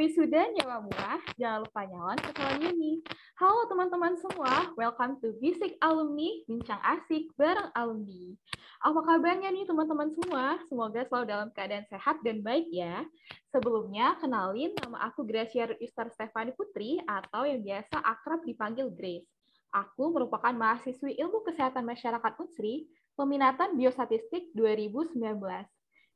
wisudanya semua, jangan lupa nyalon ke ini. Halo teman-teman semua, welcome to Bisik Alumni, Bincang Asik bareng alumni. Apa kabarnya nih teman-teman semua? Semoga selalu dalam keadaan sehat dan baik ya. Sebelumnya, kenalin nama aku Gracia Easter Stefani Putri atau yang biasa akrab dipanggil Grace. Aku merupakan mahasiswi Ilmu Kesehatan Masyarakat Unsri, peminatan Biostatistik 2019.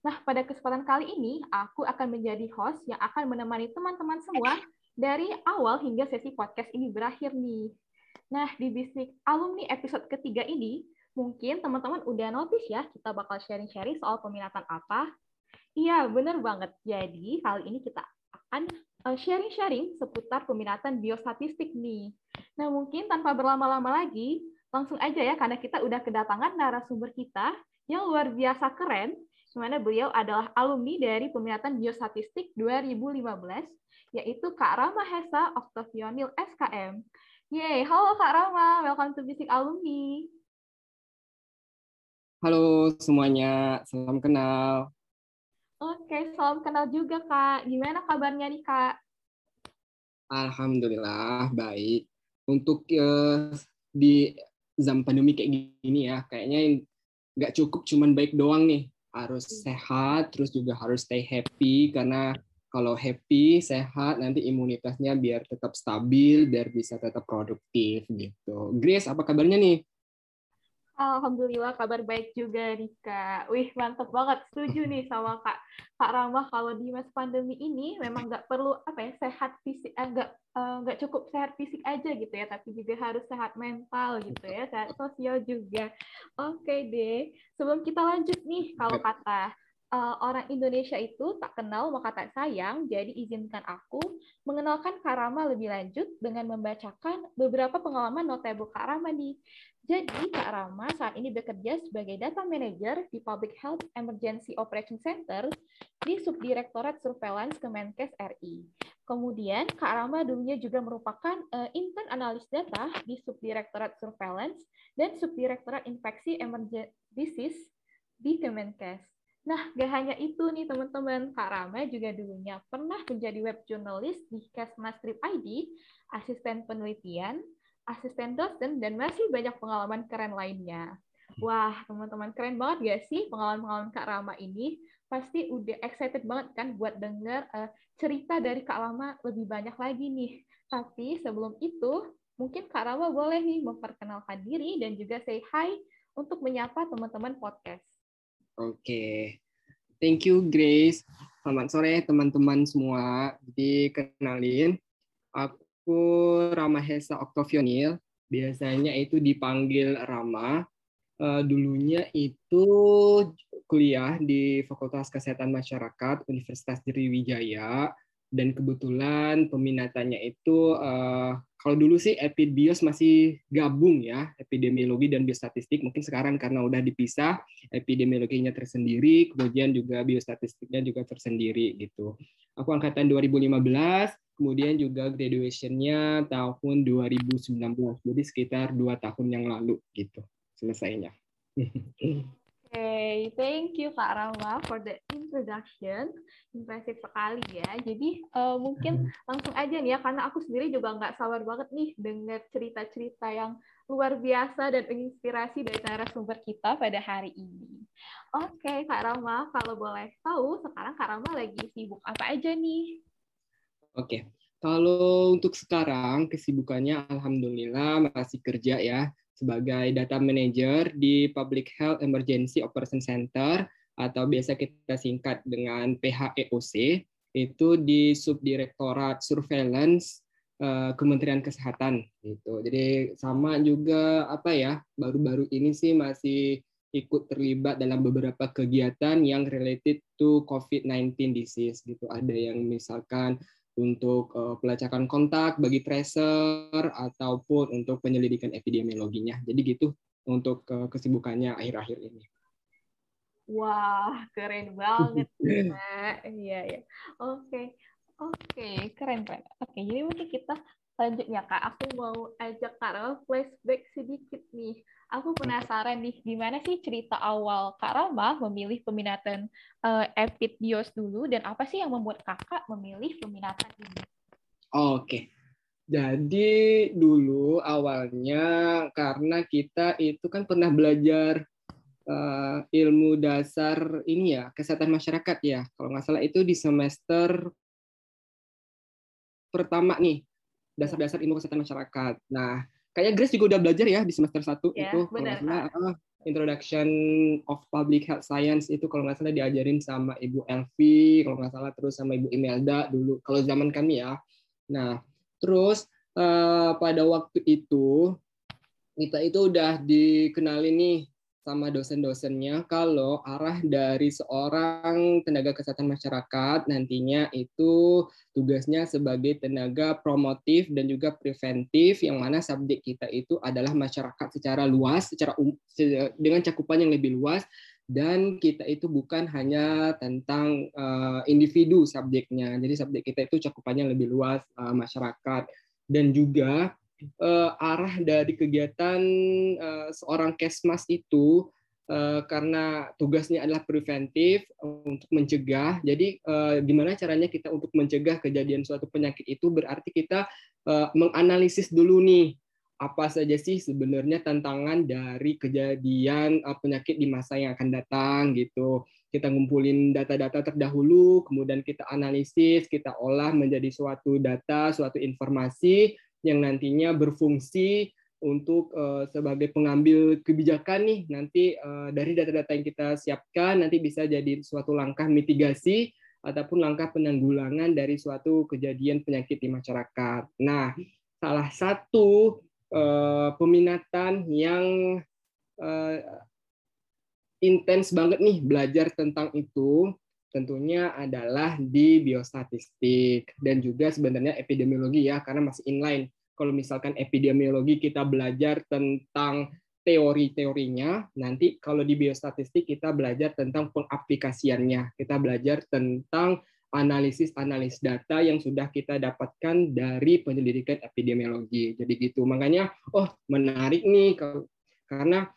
Nah, pada kesempatan kali ini, aku akan menjadi host yang akan menemani teman-teman semua dari awal hingga sesi podcast ini berakhir nih. Nah, di Bisnik Alumni episode ketiga ini, mungkin teman-teman udah notice ya, kita bakal sharing-sharing soal peminatan apa. Iya, bener banget. Jadi, kali ini kita akan eh, sharing-sharing seputar peminatan biostatistik nih. Nah, mungkin tanpa berlama-lama lagi, langsung aja ya, karena kita udah kedatangan narasumber kita yang luar biasa keren, di mana beliau adalah alumni dari Peminatan Biostatistik 2015, yaitu Kak Rama Hesa Octavionil SKM. Yeay, halo Kak Rama, welcome to Bisik Alumni. Halo semuanya, salam kenal. Oke, salam kenal juga Kak. Gimana kabarnya nih Kak? Alhamdulillah, baik. Untuk uh, di zaman pandemi kayak gini ya, kayaknya nggak cukup cuman baik doang nih harus sehat, terus juga harus stay happy karena kalau happy, sehat, nanti imunitasnya biar tetap stabil, biar bisa tetap produktif gitu. Grace, apa kabarnya nih? Alhamdulillah kabar baik juga nih Kak. Wih mantep banget, setuju nih sama Kak Kak Ramah kalau di masa pandemi ini memang nggak perlu apa ya sehat fisik, eh, nggak eh, cukup sehat fisik aja gitu ya, tapi juga harus sehat mental gitu ya, sehat sosial juga. Oke deh, sebelum kita lanjut nih kalau kata uh, orang Indonesia itu tak kenal maka tak sayang, jadi izinkan aku mengenalkan Karama lebih lanjut dengan membacakan beberapa pengalaman notable Karama nih. Jadi, Kak Rama saat ini bekerja sebagai Data Manager di Public Health Emergency Operation Center di Subdirektorat Surveillance Kemenkes RI. Kemudian, Kak Rama dulunya juga merupakan uh, intern analis data di Subdirektorat Surveillance dan Subdirektorat Infeksi Emergency Disease di Kemenkes. Nah, gak hanya itu nih teman-teman, Kak Rama juga dulunya pernah menjadi web jurnalis di Kesmas Trip ID, asisten penelitian, asisten dosen, dan masih banyak pengalaman keren lainnya. Wah, teman-teman, keren banget gak sih pengalaman-pengalaman Kak Rama ini? Pasti udah excited banget kan buat denger uh, cerita dari Kak Rama lebih banyak lagi nih. Tapi sebelum itu, mungkin Kak Rama boleh nih memperkenalkan diri dan juga say hi untuk menyapa teman-teman podcast. Oke, okay. thank you Grace. Selamat sore teman-teman semua. Jadi kenalin, aku aku Rama Hesa Octavionil, biasanya itu dipanggil Rama. Uh, dulunya itu kuliah di Fakultas Kesehatan Masyarakat Universitas Sriwijaya dan kebetulan peminatannya itu uh, kalau dulu sih epidemios masih gabung ya epidemiologi dan biostatistik. Mungkin sekarang karena udah dipisah epidemiologinya tersendiri kemudian juga biostatistiknya juga tersendiri gitu. Aku angkatan 2015 kemudian juga graduationnya tahun 2019 jadi sekitar dua tahun yang lalu gitu selesainya okay, thank you Kak Rama for the introduction. Impresif sekali ya. Jadi uh, mungkin langsung aja nih ya, karena aku sendiri juga nggak sabar banget nih dengar cerita-cerita yang luar biasa dan menginspirasi dari narasumber kita pada hari ini. Oke, okay, Kak Rama, kalau boleh tahu, sekarang Kak Rama lagi sibuk apa aja nih? Oke, kalau untuk sekarang kesibukannya Alhamdulillah masih kerja ya sebagai data manager di Public Health Emergency Operation Center atau biasa kita singkat dengan PHEOC itu di Subdirektorat Surveillance uh, Kementerian Kesehatan gitu. Jadi sama juga apa ya baru-baru ini sih masih ikut terlibat dalam beberapa kegiatan yang related to COVID-19 disease gitu. Ada yang misalkan untuk uh, pelacakan kontak bagi tracer ataupun untuk penyelidikan epidemiologinya. Jadi gitu untuk uh, kesibukannya akhir-akhir ini. Wah, keren banget. Iya, ya. Oke. Oke, keren, keren. Oke, jadi mungkin kita lanjut ya, Kak. Aku mau ajak Kak flashback sedikit nih. Aku penasaran nih, gimana sih cerita awal Kak Rama memilih peminatan uh, Epid dulu, dan apa sih yang membuat kakak memilih peminatan ini? Oke, jadi dulu awalnya karena kita itu kan pernah belajar uh, ilmu dasar ini ya, kesehatan masyarakat ya. Kalau nggak salah itu di semester pertama nih, dasar-dasar ilmu kesehatan masyarakat. Nah, Kayaknya Grace juga udah belajar ya di semester 1 ya, itu benar, kalau salah Introduction of Public Health Science itu kalau nggak salah diajarin sama Ibu Elvi, kalau nggak salah terus sama Ibu Imelda dulu kalau zaman kami ya. Nah, terus uh, pada waktu itu kita itu udah dikenali nih sama dosen-dosennya kalau arah dari seorang tenaga kesehatan masyarakat nantinya itu tugasnya sebagai tenaga promotif dan juga preventif yang mana subjek kita itu adalah masyarakat secara luas secara um, dengan cakupan yang lebih luas dan kita itu bukan hanya tentang uh, individu subjeknya. Jadi subjek kita itu cakupannya lebih luas uh, masyarakat. Dan juga uh, arah dari kegiatan uh, seorang kesmas itu uh, karena tugasnya adalah preventif untuk mencegah. Jadi uh, gimana caranya kita untuk mencegah kejadian suatu penyakit itu berarti kita uh, menganalisis dulu nih apa saja sih sebenarnya tantangan dari kejadian penyakit di masa yang akan datang gitu. Kita ngumpulin data-data terdahulu, kemudian kita analisis, kita olah menjadi suatu data, suatu informasi yang nantinya berfungsi untuk uh, sebagai pengambil kebijakan nih nanti uh, dari data-data yang kita siapkan nanti bisa jadi suatu langkah mitigasi ataupun langkah penanggulangan dari suatu kejadian penyakit di masyarakat. Nah, salah satu uh, peminatan yang uh, intens banget nih belajar tentang itu tentunya adalah di biostatistik dan juga sebenarnya epidemiologi ya karena masih inline. Kalau misalkan epidemiologi kita belajar tentang teori-teorinya, nanti kalau di biostatistik kita belajar tentang pengaplikasiannya. Kita belajar tentang analisis-analisis data yang sudah kita dapatkan dari penyelidikan epidemiologi. Jadi gitu. Makanya oh menarik nih karena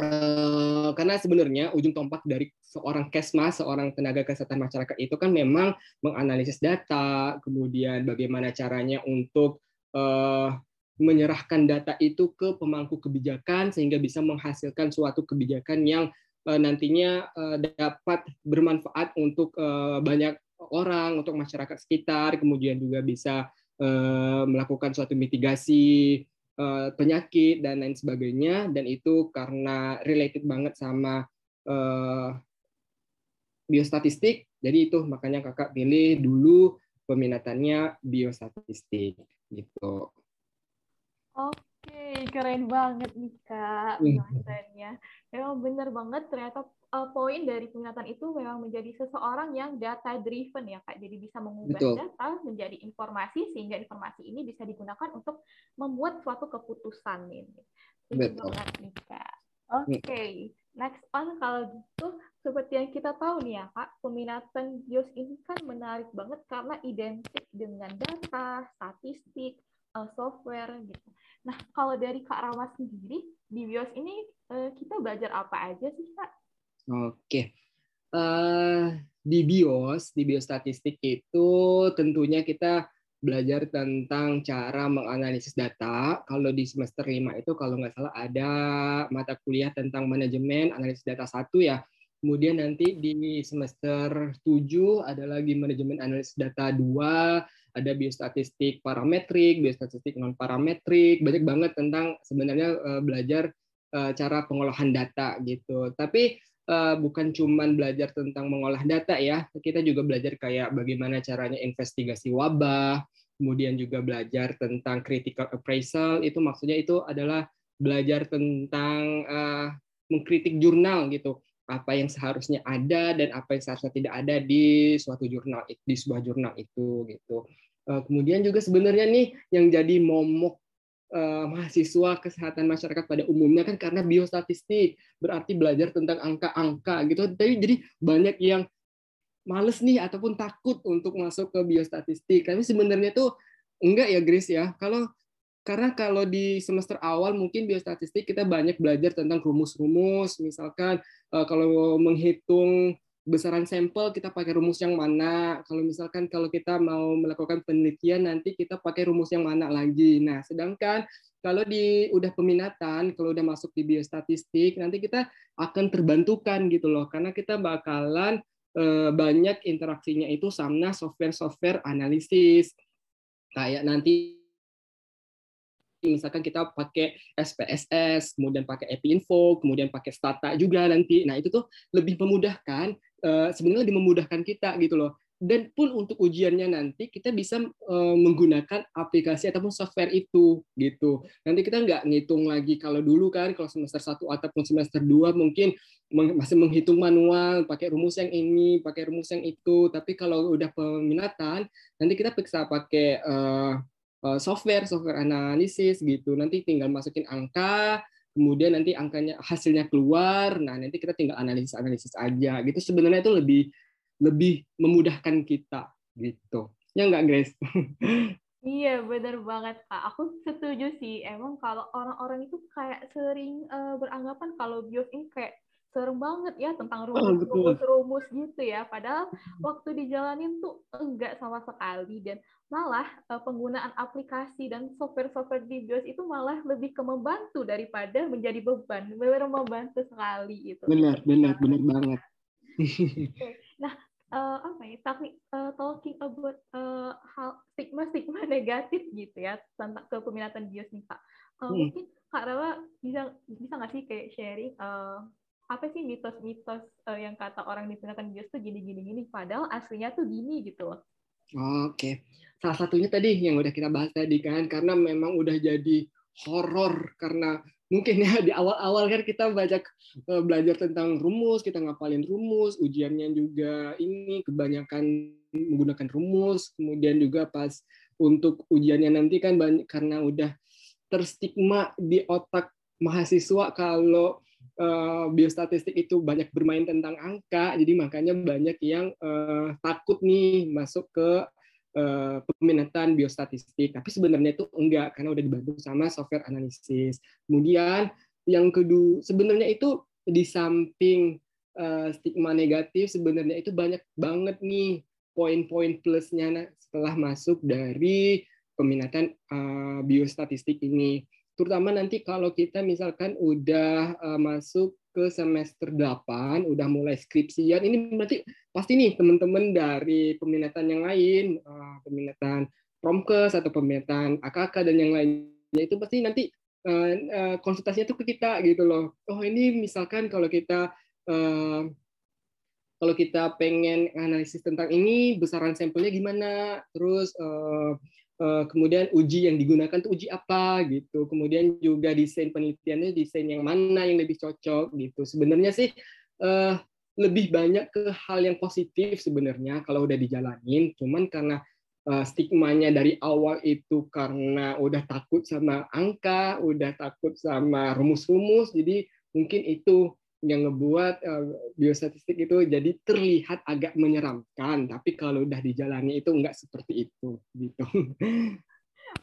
Eh, karena sebenarnya ujung tombak dari seorang kesmas, seorang tenaga kesehatan masyarakat itu kan memang menganalisis data, kemudian bagaimana caranya untuk uh, menyerahkan data itu ke pemangku kebijakan sehingga bisa menghasilkan suatu kebijakan yang uh, nantinya uh, dapat bermanfaat untuk uh, banyak orang, untuk masyarakat sekitar, kemudian juga bisa uh, melakukan suatu mitigasi penyakit dan lain sebagainya. Dan itu karena related banget sama uh, biostatistik jadi itu makanya kakak pilih dulu peminatannya biostatistik gitu. Oke, keren banget nih kak pembahasannya. Memang benar banget ternyata uh, poin dari peminatan itu memang menjadi seseorang yang data driven ya kak jadi bisa mengubah Betul. data menjadi informasi sehingga informasi ini bisa digunakan untuk membuat suatu keputusan ini Betul. nih kak oke okay. next on kalau gitu seperti yang kita tahu nih ya kak peminatan BIOS ini kan menarik banget karena identik dengan data statistik uh, software gitu nah kalau dari kak Rama sendiri di BIOS ini uh, kita belajar apa aja sih kak Oke. Uh, di BIOS, di biostatistik itu tentunya kita belajar tentang cara menganalisis data. Kalau di semester 5 itu kalau nggak salah ada mata kuliah tentang manajemen analisis data satu ya. Kemudian nanti di semester 7 ada lagi manajemen analisis data 2, ada biostatistik parametrik, biostatistik non parametrik, banyak banget tentang sebenarnya uh, belajar uh, cara pengolahan data gitu. Tapi uh, bukan cuman belajar tentang mengolah data ya, kita juga belajar kayak bagaimana caranya investigasi wabah, kemudian juga belajar tentang critical appraisal, itu maksudnya itu adalah belajar tentang mengkritik jurnal gitu, apa yang seharusnya ada dan apa yang seharusnya tidak ada di suatu jurnal di sebuah jurnal itu gitu. Uh, kemudian juga sebenarnya nih yang jadi momok uh, mahasiswa kesehatan masyarakat pada umumnya kan karena biostatistik berarti belajar tentang angka-angka gitu. Tapi jadi banyak yang males nih ataupun takut untuk masuk ke biostatistik. Tapi sebenarnya tuh enggak ya Grace ya. Kalau karena kalau di semester awal mungkin biostatistik kita banyak belajar tentang rumus-rumus, misalkan uh, kalau menghitung besaran sampel kita pakai rumus yang mana. Kalau misalkan kalau kita mau melakukan penelitian nanti kita pakai rumus yang mana lagi. Nah, sedangkan kalau di udah peminatan, kalau udah masuk di biostatistik nanti kita akan terbantukan gitu loh karena kita bakalan uh, banyak interaksinya itu sama software-software analisis. Kayak nanti misalkan kita pakai SPSS, kemudian pakai Epinfo, kemudian pakai Stata juga nanti. Nah, itu tuh lebih memudahkan eh, sebenarnya lebih memudahkan kita gitu loh. Dan pun untuk ujiannya nanti kita bisa eh, menggunakan aplikasi ataupun software itu gitu. Nanti kita nggak ngitung lagi kalau dulu kan kalau semester 1 ataupun semester 2 mungkin masih menghitung manual, pakai rumus yang ini, pakai rumus yang itu. Tapi kalau udah peminatan, nanti kita bisa pakai Eh, software software analisis gitu. Nanti tinggal masukin angka kemudian nanti angkanya hasilnya keluar. Nah nanti kita tinggal analisis analisis aja gitu. Sebenarnya itu lebih lebih memudahkan kita gitu. Ya nggak Grace? Iya, benar banget, Kak. Aku setuju sih. Emang kalau orang-orang itu kayak sering uh, beranggapan kalau bios ini kayak serem banget ya tentang rumus-rumus gitu ya. Padahal waktu dijalanin tuh enggak sama sekali dan malah uh, penggunaan aplikasi dan software-software di BIOS itu malah lebih ke membantu daripada menjadi beban. Benar membantu sekali itu. Benar, benar, benar banget. nah, uh, apa ya? Tapi uh, talking about uh, hal stigma-stigma negatif gitu ya tentang kepeminatan BIOS nih Kak. Uh, hmm. Mungkin Kak Rawa bisa bisa nggak sih kayak sharing uh, apa sih mitos-mitos uh, yang kata orang di peminatan BIOS tuh gini-gini gini padahal aslinya tuh gini gitu loh. Oke. Salah satunya tadi yang udah kita bahas tadi kan karena memang udah jadi horor karena mungkin ya di awal-awal kan kita banyak eh, belajar tentang rumus, kita ngapalin rumus, ujiannya juga ini kebanyakan menggunakan rumus, kemudian juga pas untuk ujiannya nanti kan banyak karena udah terstigma di otak mahasiswa kalau uh, biostatistik itu banyak bermain tentang angka, jadi makanya banyak yang uh, takut nih masuk ke uh, peminatan biostatistik, tapi sebenarnya itu enggak karena udah dibantu sama software analisis. Kemudian yang kedua, sebenarnya itu di samping uh, stigma negatif, sebenarnya itu banyak banget nih poin-poin plusnya setelah masuk dari peminatan uh, biostatistik ini. Terutama nanti kalau kita misalkan udah uh, masuk ke semester 8 udah mulai skripsian ini berarti pasti nih teman-teman dari peminatan yang lain uh, peminatan promkes atau peminatan AKK dan yang lainnya itu pasti nanti uh, konsultasinya tuh ke kita gitu loh. Oh ini misalkan kalau kita uh, kalau kita pengen analisis tentang ini besaran sampelnya gimana? Terus uh, kemudian uji yang digunakan tuh uji apa gitu. Kemudian juga desain penelitiannya desain yang mana yang lebih cocok gitu. Sebenarnya sih uh, lebih banyak ke hal yang positif sebenarnya kalau udah dijalanin. Cuman karena uh, stigmanya dari awal itu karena udah takut sama angka udah takut sama rumus-rumus jadi mungkin itu yang ngebuat uh, biostatistik itu jadi terlihat agak menyeramkan, tapi kalau udah dijalani itu enggak seperti itu gitu.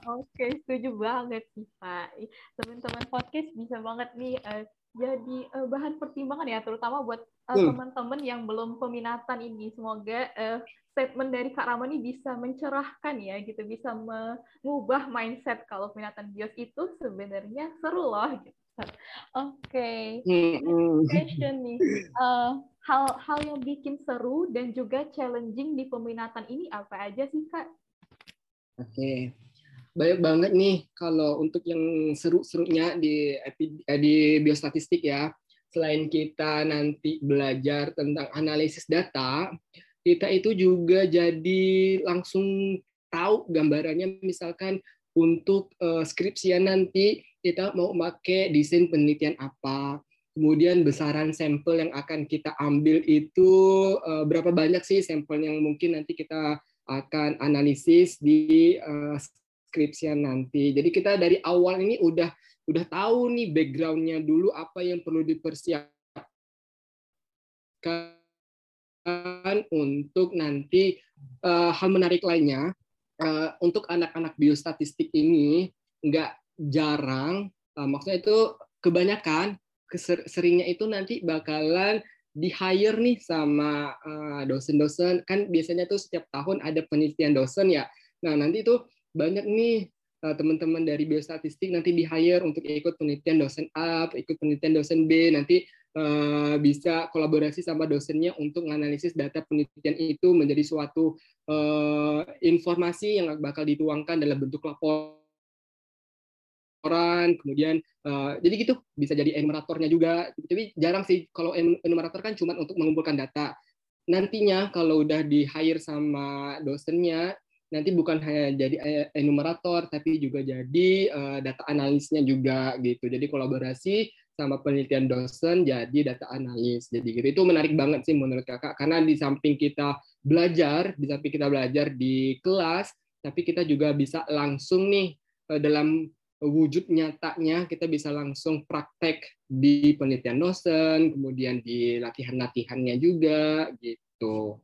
Oke, setuju banget sih Pak. Teman-teman podcast bisa banget nih uh, jadi uh, bahan pertimbangan ya, terutama buat uh, teman-teman yang belum peminatan ini. Semoga uh, statement dari Kak Rama ini bisa mencerahkan ya, gitu, bisa mengubah mindset kalau peminatan bios itu sebenarnya seru loh. Gitu. Oke, okay. question nih. Uh, hal-hal yang bikin seru dan juga challenging di peminatan ini apa aja sih kak? Oke, okay. banyak banget nih kalau untuk yang seru-serunya di eh, di biostatistik ya. Selain kita nanti belajar tentang analisis data, kita itu juga jadi langsung tahu gambarannya misalkan untuk uh, skripsian nanti kita mau pakai desain penelitian apa, kemudian besaran sampel yang akan kita ambil itu uh, berapa banyak sih sampel yang mungkin nanti kita akan analisis di uh, skripsian nanti. Jadi kita dari awal ini udah udah tahu nih backgroundnya dulu apa yang perlu dipersiapkan untuk nanti uh, hal menarik lainnya uh, untuk anak-anak biostatistik ini nggak jarang, uh, maksudnya itu kebanyakan seringnya itu nanti bakalan di hire nih sama dosen-dosen. Kan biasanya tuh setiap tahun ada penelitian dosen ya. Nah nanti tuh banyak nih teman-teman dari biostatistik nanti di hire untuk ikut penelitian dosen A, ikut penelitian dosen B, nanti uh, bisa kolaborasi sama dosennya untuk menganalisis data penelitian itu menjadi suatu uh, informasi yang bakal dituangkan dalam bentuk laporan kemudian uh, jadi gitu bisa jadi enumeratornya juga. Tapi jarang sih kalau enumerator kan cuma untuk mengumpulkan data. Nantinya kalau udah di hire sama dosennya nanti bukan hanya jadi enumerator tapi juga jadi uh, data analisnya juga gitu. Jadi kolaborasi sama penelitian dosen jadi data analis. Jadi gitu. Itu menarik banget sih menurut kakak. Karena di samping kita belajar, di samping kita belajar di kelas, tapi kita juga bisa langsung nih eh, dalam wujud nyatanya kita bisa langsung praktek di penelitian dosen, kemudian di latihan-latihannya juga gitu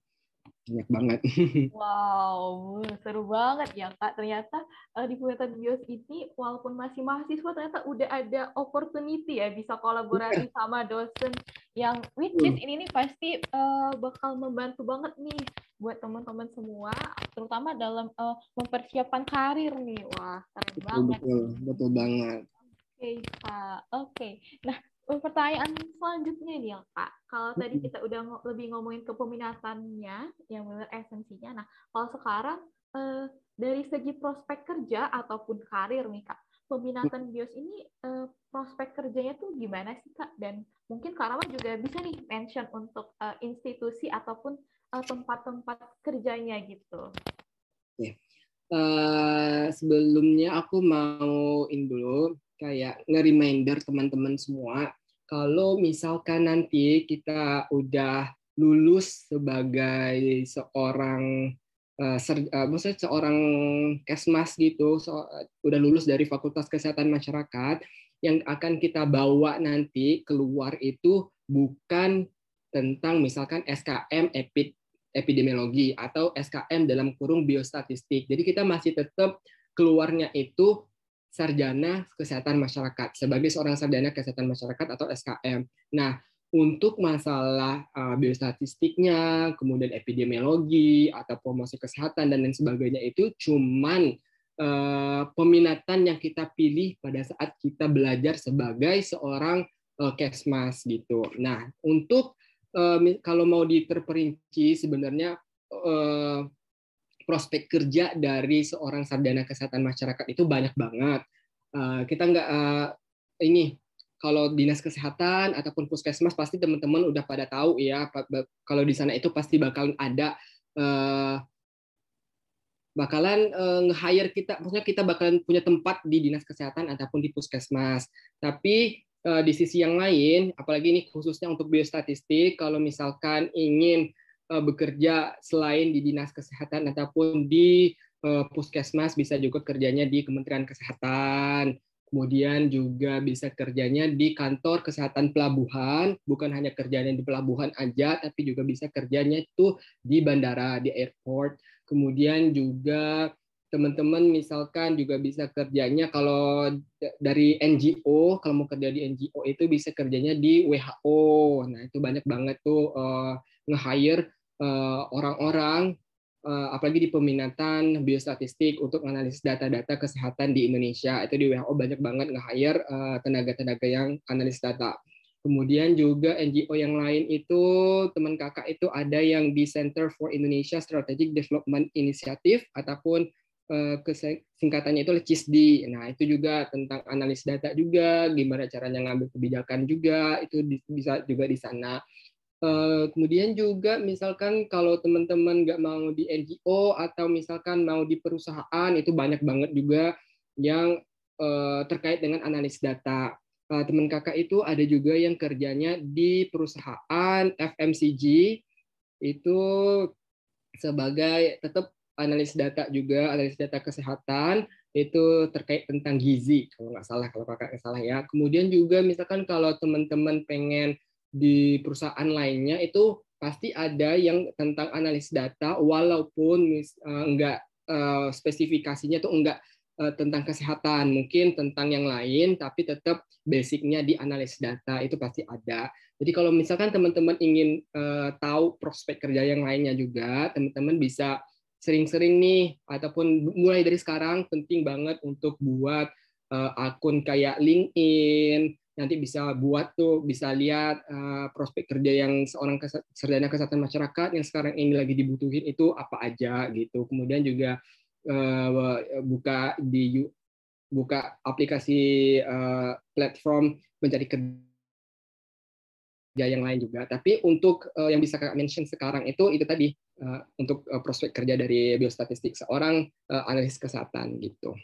banyak banget. Wow, seru banget ya kak. Ternyata uh, di Pemerintahan Bios ini walaupun masih mahasiswa ternyata udah ada opportunity ya bisa kolaborasi yeah. sama dosen yang which is ini nih pasti uh, bakal membantu banget nih buat teman-teman semua, terutama dalam uh, mempersiapkan karir nih. Wah, keren betul, banget. Betul, betul banget. Oke, okay, Kak. Oke. Okay. Nah, pertanyaan selanjutnya nih ya Kak. Kalau tadi kita udah ng lebih ngomongin ke peminatannya, yang benar esensinya. Nah, kalau sekarang eh, dari segi prospek kerja ataupun karir nih Kak, peminatan bios ini eh, prospek kerjanya tuh gimana sih Kak? Dan mungkin Kak Rama juga bisa nih mention untuk eh, institusi ataupun eh, tempat-tempat kerjanya gitu. Yeah. Uh, sebelumnya aku mau in dulu kayak nge-reminder teman-teman semua kalau misalkan nanti kita udah lulus sebagai seorang uh, ser, uh, maksudnya seorang kesmas gitu, so, uh, udah lulus dari Fakultas Kesehatan Masyarakat, yang akan kita bawa nanti keluar itu bukan tentang misalkan SKM epid, epidemiologi atau SKM dalam kurung biostatistik. Jadi kita masih tetap keluarnya itu sarjana kesehatan masyarakat sebagai seorang sarjana kesehatan masyarakat atau SKM. Nah, untuk masalah uh, biostatistiknya, kemudian epidemiologi atau promosi kesehatan dan lain sebagainya itu cuman uh, peminatan yang kita pilih pada saat kita belajar sebagai seorang uh, kesmas gitu. Nah, untuk uh, kalau mau diterperinci sebenarnya uh, prospek kerja dari seorang sarjana kesehatan masyarakat itu banyak banget. Uh, kita nggak uh, ini kalau dinas kesehatan ataupun puskesmas pasti teman-teman udah pada tahu ya kalau di sana itu pasti bakalan ada uh, bakalan uh, nge-hire kita maksudnya kita bakalan punya tempat di dinas kesehatan ataupun di puskesmas tapi uh, di sisi yang lain apalagi ini khususnya untuk biostatistik kalau misalkan ingin Eh, bekerja selain di dinas kesehatan ataupun di uh, puskesmas bisa juga kerjanya di Kementerian Kesehatan. Kemudian juga bisa kerjanya di kantor kesehatan pelabuhan, bukan hanya kerjanya di pelabuhan aja, tapi juga bisa kerjanya itu di bandara, di airport. Kemudian juga teman-teman misalkan juga bisa kerjanya kalau dari NGO kalau mau kerja di NGO itu bisa kerjanya di WHO nah itu banyak banget tuh uh, nge-hire uh, orang-orang uh, apalagi di peminatan biostatistik untuk analisis data-data kesehatan di Indonesia itu di WHO banyak banget nge-hire uh, tenaga-tenaga yang analis data Kemudian juga NGO yang lain itu teman kakak itu ada yang di Center for Indonesia Strategic Development Initiative ataupun Eh, singkatannya itu CISD. Nah, itu juga tentang analis data juga, gimana caranya ngambil kebijakan juga, itu bisa juga di sana. Eh, kemudian juga misalkan kalau teman-teman nggak mau di NGO atau misalkan mau di perusahaan, itu banyak banget juga yang eh, terkait dengan analis data. Teman kakak itu ada juga yang kerjanya di perusahaan FMCG, itu sebagai tetap analis data juga, analis data kesehatan itu terkait tentang gizi kalau nggak salah kalau kakak salah ya. Kemudian juga misalkan kalau teman-teman pengen di perusahaan lainnya itu pasti ada yang tentang analis data walaupun mis, uh, enggak uh, spesifikasinya tuh enggak uh, tentang kesehatan, mungkin tentang yang lain, tapi tetap basicnya di analisis data itu pasti ada. Jadi kalau misalkan teman-teman ingin uh, tahu prospek kerja yang lainnya juga, teman-teman bisa sering-sering nih ataupun mulai dari sekarang penting banget untuk buat uh, akun kayak LinkedIn, nanti bisa buat tuh bisa lihat uh, prospek kerja yang seorang sarjana kesehatan masyarakat yang sekarang ini lagi dibutuhin itu apa aja gitu. Kemudian juga uh, buka di buka aplikasi uh, platform mencari kerja yang lain juga. Tapi untuk uh, yang bisa kakak mention sekarang itu itu tadi uh, untuk uh, prospek kerja dari biostatistik seorang uh, analis kesehatan gitu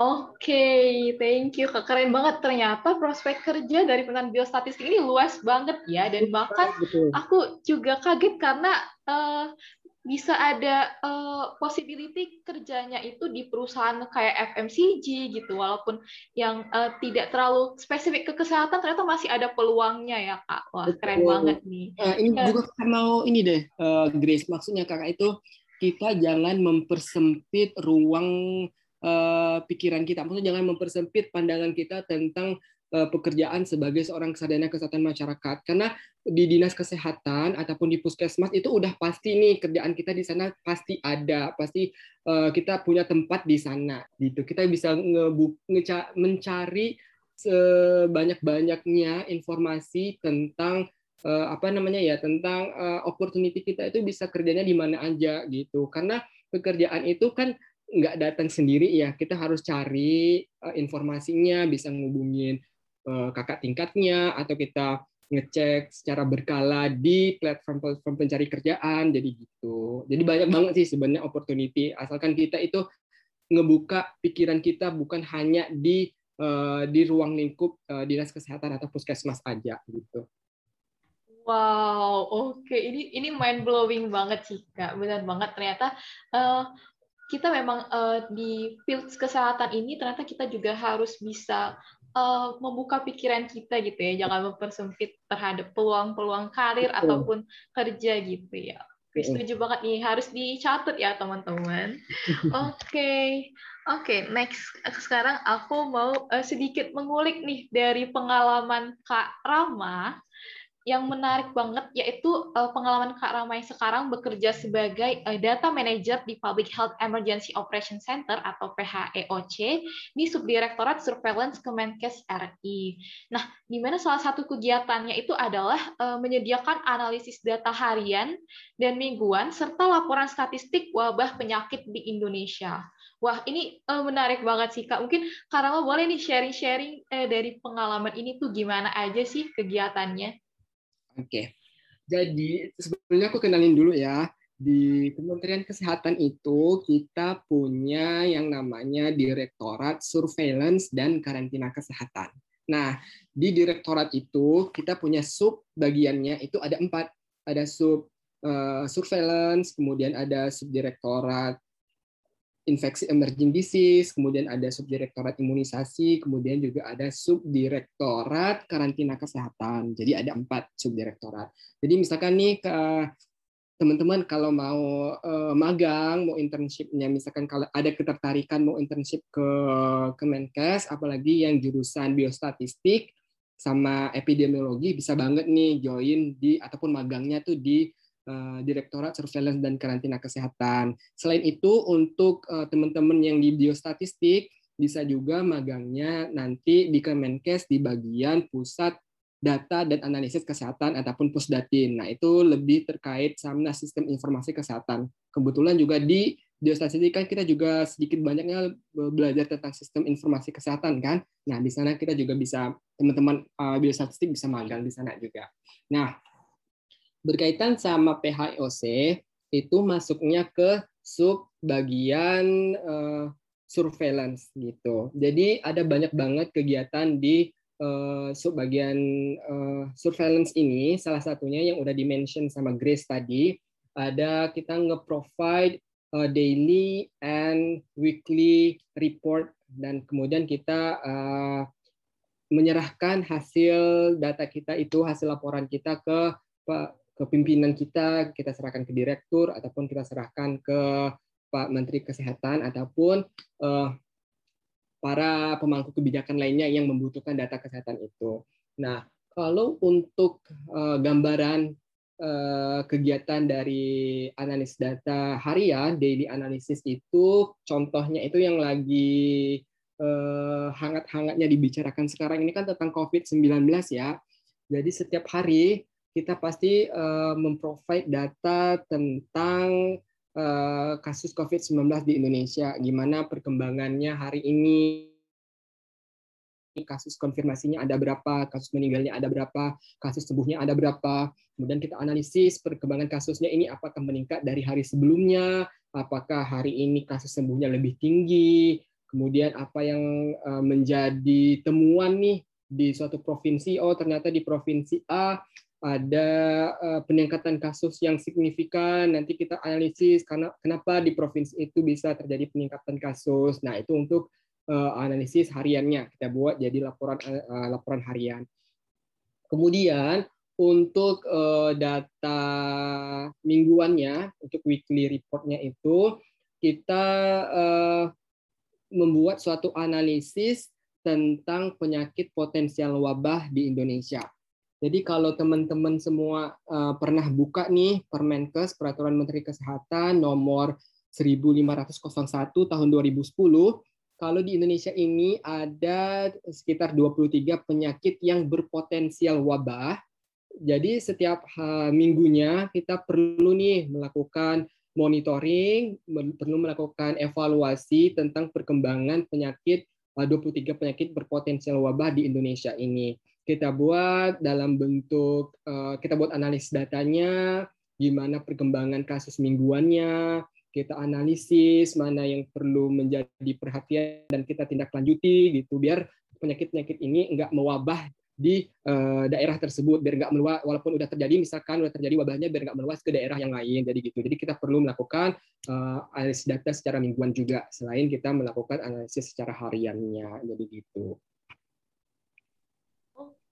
okay, thank you. Keren banget ternyata prospek kerja dari penelitian biostatistik ini luas banget ya. Dan bahkan aku juga kaget karena uh, bisa ada uh, possibility kerjanya itu di perusahaan kayak FMCG gitu. Walaupun yang uh, tidak terlalu spesifik ke kesehatan, ternyata masih ada peluangnya ya kak. Wah Betul. keren banget nih. Uh, ini uh, juga mau ini deh, uh, Grace. Maksudnya kakak itu kita jangan mempersempit ruang uh, pikiran kita. Maksudnya jangan mempersempit pandangan kita tentang uh, pekerjaan sebagai seorang sarjana kesehatan masyarakat. Karena di dinas kesehatan ataupun di puskesmas itu udah pasti nih kerjaan kita di sana pasti ada, pasti uh, kita punya tempat di sana gitu. Kita bisa mencari sebanyak-banyaknya informasi tentang apa namanya ya tentang opportunity kita itu bisa kerjanya di mana aja gitu. Karena pekerjaan itu kan nggak datang sendiri ya kita harus cari uh, informasinya bisa ngubungin uh, kakak tingkatnya atau kita ngecek secara berkala di platform-platform pencari kerjaan jadi gitu. Jadi banyak banget sih sebenarnya opportunity. Asalkan kita itu ngebuka pikiran kita bukan hanya di uh, di ruang lingkup uh, dinas kesehatan atau puskesmas aja gitu. Wow, oke. Okay. ini ini mind blowing banget sih kak, benar banget. Ternyata uh, kita memang uh, di field kesehatan ini ternyata kita juga harus bisa uh, membuka pikiran kita gitu ya, jangan mempersempit terhadap peluang-peluang karir Betul. ataupun kerja gitu ya. Oke, setuju banget nih, harus dicatat ya teman-teman. Oke, okay. oke, okay, next sekarang aku mau uh, sedikit mengulik nih dari pengalaman Kak Rama yang menarik banget yaitu uh, pengalaman Kak Ramai sekarang bekerja sebagai uh, data manager di Public Health Emergency Operation Center atau PHEOC di Subdirektorat Surveillance Kemenkes RI. Nah, di mana salah satu kegiatannya itu adalah uh, menyediakan analisis data harian dan mingguan serta laporan statistik wabah penyakit di Indonesia. Wah, ini menarik banget sih, Kak. Mungkin Kak Rama boleh nih sharing-sharing dari pengalaman ini tuh gimana aja sih kegiatannya? Oke. Jadi sebenarnya aku kenalin dulu ya. Di Kementerian Kesehatan itu kita punya yang namanya Direktorat Surveillance dan Karantina Kesehatan. Nah, di direktorat itu kita punya sub bagiannya itu ada empat. Ada sub uh, surveillance, kemudian ada subdirektorat infeksi emerging disease, kemudian ada subdirektorat imunisasi, kemudian juga ada subdirektorat karantina kesehatan. Jadi ada empat subdirektorat. Jadi misalkan nih ke teman-teman kalau mau uh, magang, mau internshipnya, misalkan kalau ada ketertarikan mau internship ke Kemenkes, apalagi yang jurusan biostatistik sama epidemiologi, bisa banget nih join di ataupun magangnya tuh di Eh, Direktorat Surveillance dan Karantina Kesehatan. Selain itu, untuk eh, teman-teman yang di biostatistik, bisa juga magangnya nanti di Kemenkes di bagian pusat data dan analisis kesehatan ataupun pusdatin. Nah, itu lebih terkait sama sistem informasi kesehatan. Kebetulan juga di biostatistik kan kita juga sedikit banyaknya belajar tentang sistem informasi kesehatan kan. Nah, di sana kita juga bisa teman-teman biostatistik bisa magang di sana juga. Nah, berkaitan sama PHOC itu masuknya ke sub bagian uh, surveillance gitu. Jadi ada banyak banget kegiatan di uh, sub bagian uh, surveillance ini. Salah satunya yang udah dimention sama Grace tadi, ada kita nge-provide uh, daily and weekly report dan kemudian kita uh, menyerahkan hasil data kita itu hasil laporan kita ke ke pimpinan kita, kita serahkan ke direktur ataupun kita serahkan ke Pak Menteri Kesehatan ataupun uh, para pemangku kebijakan lainnya yang membutuhkan data kesehatan itu. Nah, kalau untuk uh, gambaran uh, kegiatan dari analis data harian, daily analysis itu, contohnya itu yang lagi uh, hangat-hangatnya dibicarakan sekarang ini kan tentang COVID-19 ya. Jadi setiap hari kita pasti uh, memprovide data tentang uh, kasus COVID-19 di Indonesia, gimana perkembangannya hari ini, kasus konfirmasinya ada berapa, kasus meninggalnya ada berapa, kasus sembuhnya ada berapa. Kemudian kita analisis perkembangan kasusnya ini apakah meningkat dari hari sebelumnya, apakah hari ini kasus sembuhnya lebih tinggi, kemudian apa yang uh, menjadi temuan nih di suatu provinsi, oh ternyata di provinsi A ada uh, peningkatan kasus yang signifikan, nanti kita analisis karena kenapa di provinsi itu bisa terjadi peningkatan kasus. Nah, itu untuk uh, analisis hariannya kita buat jadi laporan uh, laporan harian. Kemudian untuk data mingguannya, untuk weekly reportnya itu kita membuat suatu analisis tentang penyakit potensial wabah di Indonesia. Jadi kalau teman-teman semua uh, pernah buka nih Permenkes Peraturan Menteri Kesehatan nomor 1501 tahun 2010, kalau di Indonesia ini ada sekitar 23 penyakit yang berpotensial wabah. Jadi setiap minggunya kita perlu nih melakukan monitoring, perlu melakukan evaluasi tentang perkembangan penyakit 23 penyakit berpotensial wabah di Indonesia ini kita buat dalam bentuk uh, kita buat analis datanya, gimana perkembangan kasus mingguannya, kita analisis mana yang perlu menjadi perhatian dan kita tindak lanjuti gitu biar penyakit-penyakit ini enggak mewabah di uh, daerah tersebut biar enggak meluas walaupun udah terjadi misalkan udah terjadi wabahnya biar enggak meluas ke daerah yang lain jadi gitu. Jadi kita perlu melakukan uh, analisis data secara mingguan juga selain kita melakukan analisis secara hariannya jadi gitu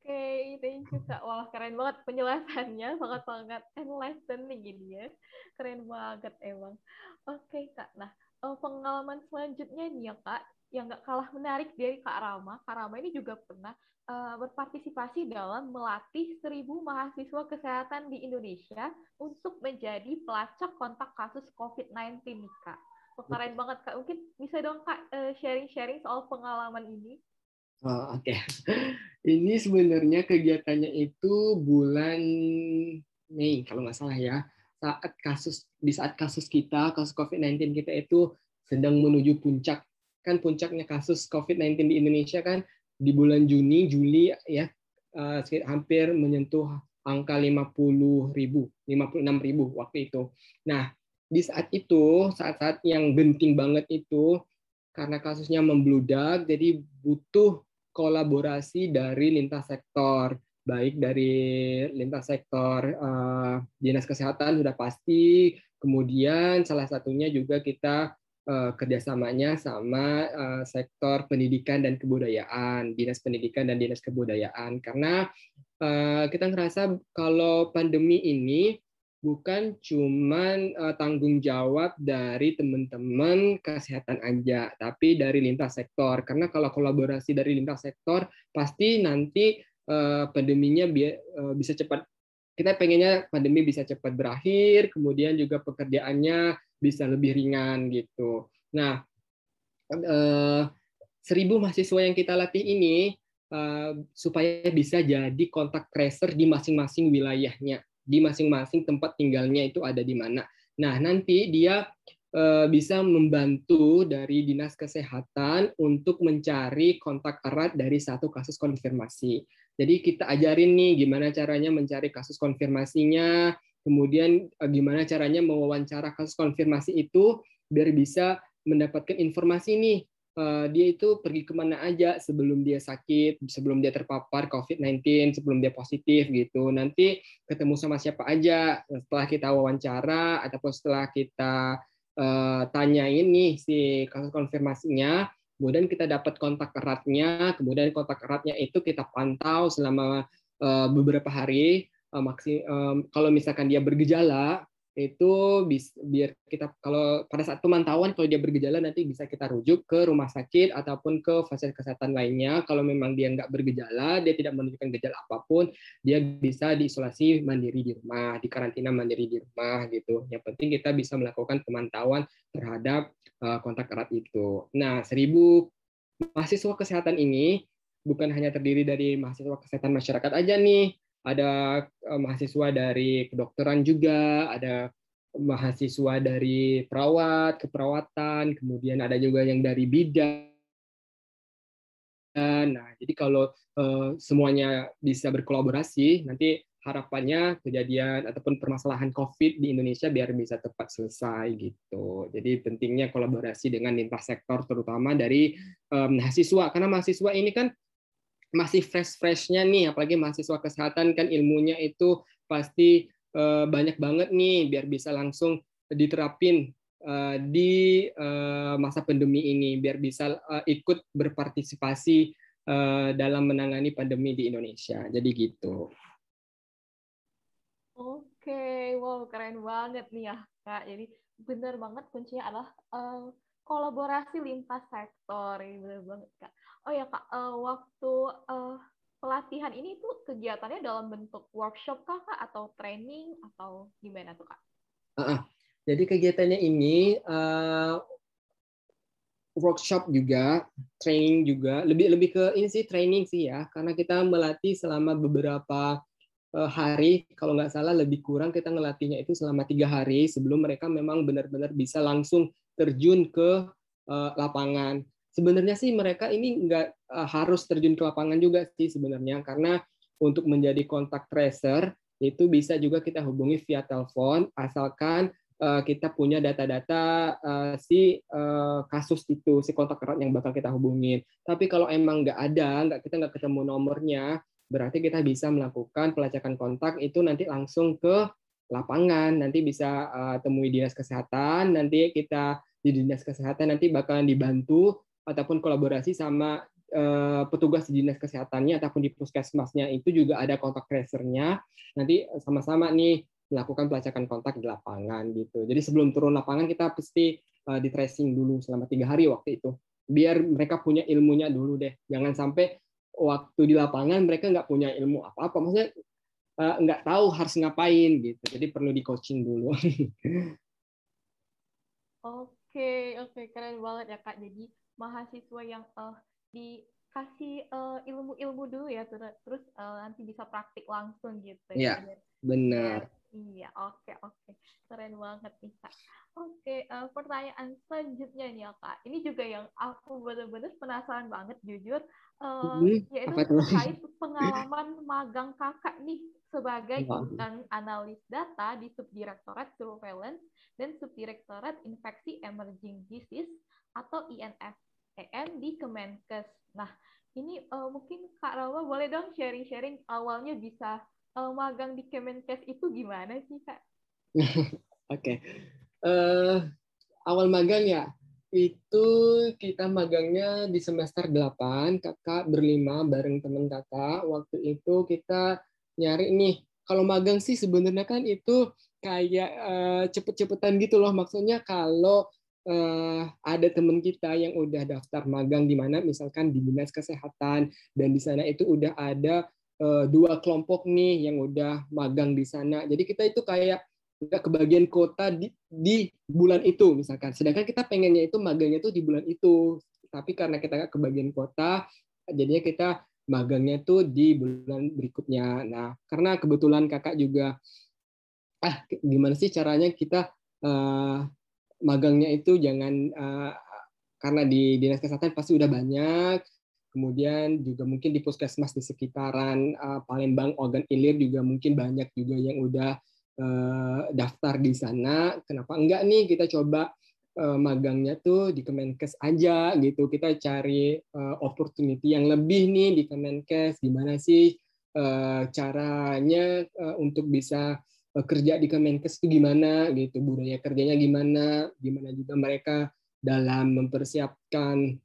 okay, thank you Kak. Wah, keren banget penjelasannya, sangat-sangat enlightening gini ya. Keren banget emang. Oke okay, Kak, nah eh, pengalaman selanjutnya nih ya Kak, yang nggak kalah menarik dari Kak Rama. Kak Rama ini juga pernah uh, berpartisipasi dalam melatih seribu mahasiswa kesehatan di Indonesia untuk menjadi pelacak kontak kasus COVID-19 nih Kak. keren banget Kak. Mungkin bisa dong Kak eh, sharing-sharing soal pengalaman ini? Oh, Oke, okay. ini sebenarnya kegiatannya itu bulan Mei kalau nggak salah ya. Saat kasus di saat kasus kita, kasus COVID-19 kita itu sedang menuju puncak. Kan puncaknya kasus COVID-19 di Indonesia kan di bulan Juni, Juli ya uh, hampir menyentuh angka 50 ribu, 56 ribu waktu itu. Nah, di saat itu, saat-saat yang genting banget itu, karena kasusnya membludak, jadi butuh kolaborasi dari lintas sektor, baik dari lintas sektor uh, dinas kesehatan sudah pasti, kemudian salah satunya juga kita uh, kerjasamanya sama uh, sektor pendidikan dan kebudayaan, dinas pendidikan dan dinas kebudayaan, karena uh, kita ngerasa kalau pandemi ini bukan cuman uh, tanggung jawab dari teman-teman kesehatan aja, tapi dari lintas sektor. Karena kalau kolaborasi dari lintas sektor, pasti nanti uh, pandeminya bi uh, bisa cepat. Kita pengennya pandemi bisa cepat berakhir, kemudian juga pekerjaannya bisa lebih ringan gitu. Nah, uh, seribu mahasiswa yang kita latih ini uh, supaya bisa jadi kontak tracer di masing-masing wilayahnya di masing-masing tempat tinggalnya itu ada di mana. Nah, nanti dia eh, bisa membantu dari dinas kesehatan untuk mencari kontak erat dari satu kasus konfirmasi. Jadi kita ajarin nih gimana caranya mencari kasus konfirmasinya, kemudian eh, gimana caranya mewawancara kasus konfirmasi itu biar bisa mendapatkan informasi nih dia itu pergi ke mana aja sebelum dia sakit, sebelum dia terpapar COVID-19, sebelum dia positif gitu. Nanti ketemu sama siapa aja setelah kita wawancara ataupun setelah kita uh, tanyain nih si kasus konfirmasinya, kemudian kita dapat kontak eratnya, kemudian kontak eratnya itu kita pantau selama uh, beberapa hari. Uh, maksi, um, kalau misalkan dia bergejala, itu biar kita kalau pada saat pemantauan kalau dia bergejala nanti bisa kita rujuk ke rumah sakit ataupun ke fasilitas kesehatan lainnya. Kalau memang dia nggak bergejala dia tidak menunjukkan gejala apa pun dia bisa diisolasi mandiri di rumah di karantina mandiri di rumah gitu. Yang penting kita bisa melakukan pemantauan terhadap uh, kontak erat itu. Nah seribu mahasiswa kesehatan ini bukan hanya terdiri dari mahasiswa kesehatan masyarakat aja nih ada eh, mahasiswa dari kedokteran juga, ada mahasiswa dari perawat, keperawatan, kemudian ada juga yang dari bidan. Nah, jadi kalau uh, semuanya bisa berkolaborasi, nanti harapannya kejadian ataupun permasalahan COVID di Indonesia biar bisa tepat selesai gitu. Jadi pentingnya kolaborasi dengan lintas sektor, terutama dari um, mahasiswa, karena mahasiswa ini kan masih fresh-freshnya nih, apalagi mahasiswa kesehatan kan ilmunya itu pasti uh, banyak banget nih, biar bisa langsung diterapin uh, di uh, masa pandemi ini, biar bisa uh, ikut berpartisipasi uh, dalam menangani pandemi di Indonesia. Jadi gitu. Oke, wow keren banget nih ya kak. Jadi benar banget kuncinya adalah uh, kolaborasi lintas sektor, ini benar banget kak. Oh ya kak, uh, waktu uh, pelatihan ini tuh kegiatannya dalam bentuk workshop kak, kak? Atau training? Atau gimana tuh kak? Uh, jadi kegiatannya ini uh, workshop juga, training juga, lebih lebih ke ini sih training sih ya, karena kita melatih selama beberapa hari, kalau nggak salah lebih kurang kita ngelatihnya itu selama tiga hari sebelum mereka memang benar-benar bisa langsung terjun ke lapangan sebenarnya sih mereka ini nggak uh, harus terjun ke lapangan juga sih sebenarnya karena untuk menjadi kontak tracer itu bisa juga kita hubungi via telepon asalkan uh, kita punya data-data uh, si uh, kasus itu si kontak erat yang bakal kita hubungin. Tapi kalau emang nggak ada, nggak kita nggak ketemu nomornya, berarti kita bisa melakukan pelacakan kontak itu nanti langsung ke lapangan. Nanti bisa uh, temui dinas kesehatan, nanti kita di dinas kesehatan nanti bakalan dibantu ataupun kolaborasi sama uh, petugas di dinas kesehatannya ataupun di puskesmasnya itu juga ada kontak tracernya. Nanti sama-sama nih melakukan pelacakan kontak di lapangan gitu. Jadi sebelum turun lapangan kita pasti uh, di tracing dulu selama tiga hari waktu itu. Biar mereka punya ilmunya dulu deh. Jangan sampai waktu di lapangan mereka nggak punya ilmu apa-apa. Maksudnya uh, nggak tahu harus ngapain gitu. Jadi perlu di coaching dulu. Oke, oke, keren banget ya Kak. Jadi mahasiswa yang uh, dikasih uh, ilmu-ilmu dulu ya terus uh, nanti bisa praktik langsung gitu ya. Iya, benar. Iya, oke oke. Keren banget nih, Kak. Oke, uh, pertanyaan selanjutnya nih ya, Kak. Ini juga yang aku benar-benar penasaran banget jujur uh, hmm, yaitu terkait pengalaman magang Kakak nih sebagai analis data di Subdirektorat Surveillance dan Subdirektorat Infeksi Emerging Disease atau INF EN di Kemenkes. Nah, ini uh, mungkin Kak Rawa boleh dong sharing-sharing awalnya bisa uh, magang di Kemenkes itu gimana sih, Kak? Oke. okay. Uh, awal magang ya, itu kita magangnya di semester 8, kakak berlima bareng teman kakak. Waktu itu kita nyari nih, kalau magang sih sebenarnya kan itu kayak uh, cepet-cepetan gitu loh. Maksudnya kalau uh, ada teman kita yang udah daftar magang di mana misalkan di dinas kesehatan dan di sana itu udah ada uh, dua kelompok nih yang udah magang di sana. Jadi kita itu kayak nggak kebagian kota di, di bulan itu misalkan. Sedangkan kita pengennya itu magangnya itu di bulan itu. Tapi karena kita nggak kebagian kota, jadinya kita magangnya itu di bulan berikutnya. Nah, karena kebetulan kakak juga, ah gimana sih caranya kita uh, magangnya itu jangan uh, karena di dinas kesehatan pasti udah banyak. Kemudian juga mungkin di puskesmas di sekitaran uh, Palembang organ ilir juga mungkin banyak juga yang udah uh, daftar di sana. Kenapa enggak nih kita coba uh, magangnya tuh di Kemenkes aja gitu. Kita cari uh, opportunity yang lebih nih di Kemenkes. Gimana sih uh, caranya uh, untuk bisa kerja di Kemenkes itu gimana gitu budaya kerjanya gimana gimana juga mereka dalam mempersiapkan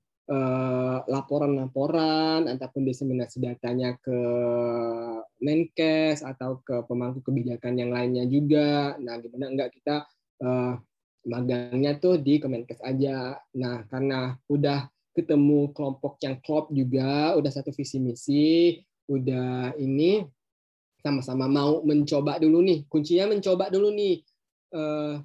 laporan-laporan ataupun diseminasi datanya ke Menkes atau ke pemangku kebijakan yang lainnya juga. Nah, gimana enggak kita uh, magangnya tuh di Kemenkes aja. Nah, karena udah ketemu kelompok yang klop juga, udah satu visi misi, udah ini sama-sama mau mencoba dulu nih. Kuncinya mencoba dulu nih. Uh,